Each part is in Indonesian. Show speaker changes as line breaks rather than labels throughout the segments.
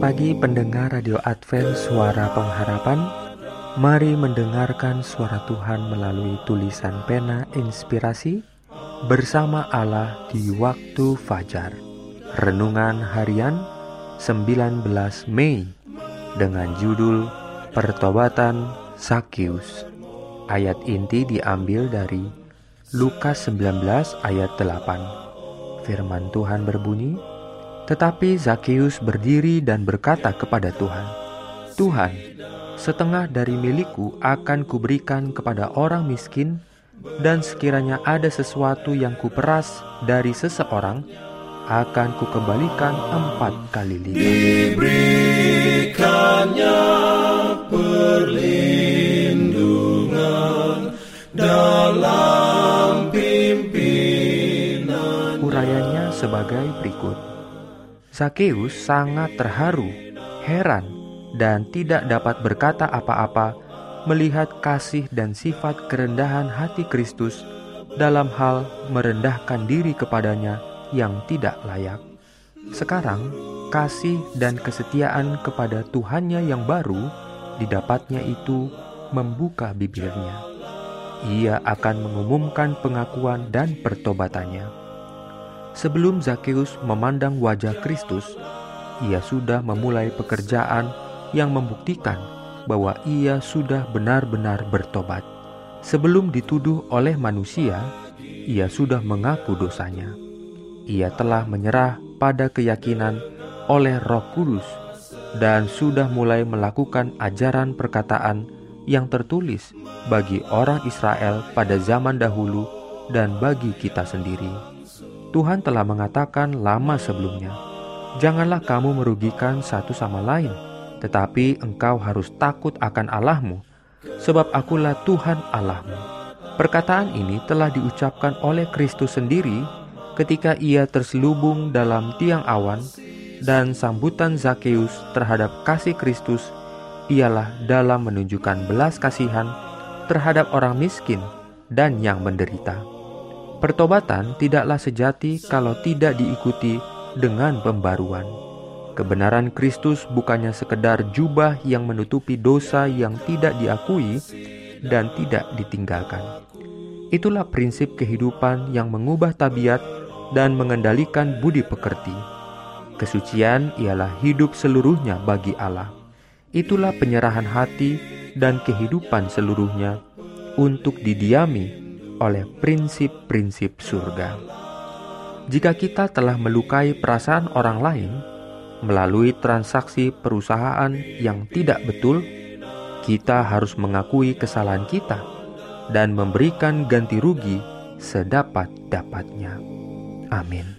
pagi pendengar Radio Advent Suara Pengharapan Mari mendengarkan suara Tuhan melalui tulisan pena inspirasi Bersama Allah di waktu fajar. Renungan harian 19 Mei Dengan judul Pertobatan Sakius Ayat inti diambil dari Lukas 19 ayat 8 Firman Tuhan berbunyi tetapi Zakheus berdiri dan berkata kepada Tuhan, "Tuhan, setengah dari milikku akan kuberikan kepada orang miskin, dan sekiranya ada sesuatu yang kuperas dari seseorang, akan kukembalikan empat kali lipat."
Diberikannya perlindungan dalam pimpinan
Urayanya sebagai berikut. Zakheus sangat terharu, heran, dan tidak dapat berkata apa-apa melihat kasih dan sifat kerendahan hati Kristus dalam hal merendahkan diri kepadanya yang tidak layak. Sekarang, kasih dan kesetiaan kepada Tuhannya yang baru didapatnya itu membuka bibirnya. Ia akan mengumumkan pengakuan dan pertobatannya. Sebelum Zakheus memandang wajah Kristus, ia sudah memulai pekerjaan yang membuktikan bahwa ia sudah benar-benar bertobat. Sebelum dituduh oleh manusia, ia sudah mengaku dosanya. Ia telah menyerah pada keyakinan oleh Roh Kudus dan sudah mulai melakukan ajaran perkataan yang tertulis bagi orang Israel pada zaman dahulu dan bagi kita sendiri. Tuhan telah mengatakan lama sebelumnya, "Janganlah kamu merugikan satu sama lain, tetapi engkau harus takut akan Allahmu, sebab Akulah Tuhan Allahmu." Perkataan ini telah diucapkan oleh Kristus sendiri ketika ia terselubung dalam tiang awan, dan sambutan Zakheus terhadap kasih Kristus ialah dalam menunjukkan belas kasihan terhadap orang miskin dan yang menderita. Pertobatan tidaklah sejati kalau tidak diikuti dengan pembaruan. Kebenaran Kristus bukannya sekedar jubah yang menutupi dosa yang tidak diakui dan tidak ditinggalkan. Itulah prinsip kehidupan yang mengubah tabiat dan mengendalikan budi pekerti. Kesucian ialah hidup seluruhnya bagi Allah. Itulah penyerahan hati dan kehidupan seluruhnya untuk didiami oleh prinsip-prinsip surga. Jika kita telah melukai perasaan orang lain melalui transaksi perusahaan yang tidak betul, kita harus mengakui kesalahan kita dan memberikan ganti rugi sedapat-dapatnya. Amin.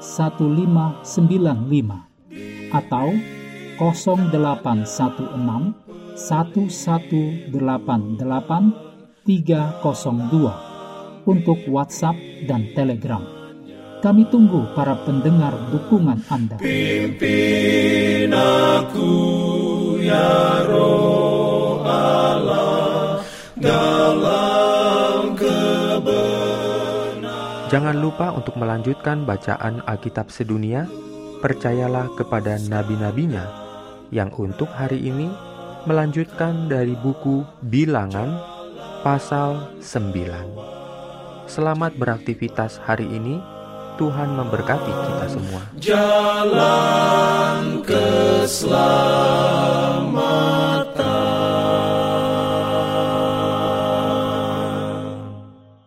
1595 atau 0816 1188 302 untuk WhatsApp dan Telegram. Kami tunggu para pendengar dukungan Anda.
Pimpin aku ya roh Allah
Jangan lupa untuk melanjutkan bacaan Alkitab sedunia. Percayalah kepada nabi-nabinya yang untuk hari ini melanjutkan dari buku Bilangan pasal 9. Selamat beraktivitas hari ini. Tuhan memberkati kita semua.
Jalan keselamatan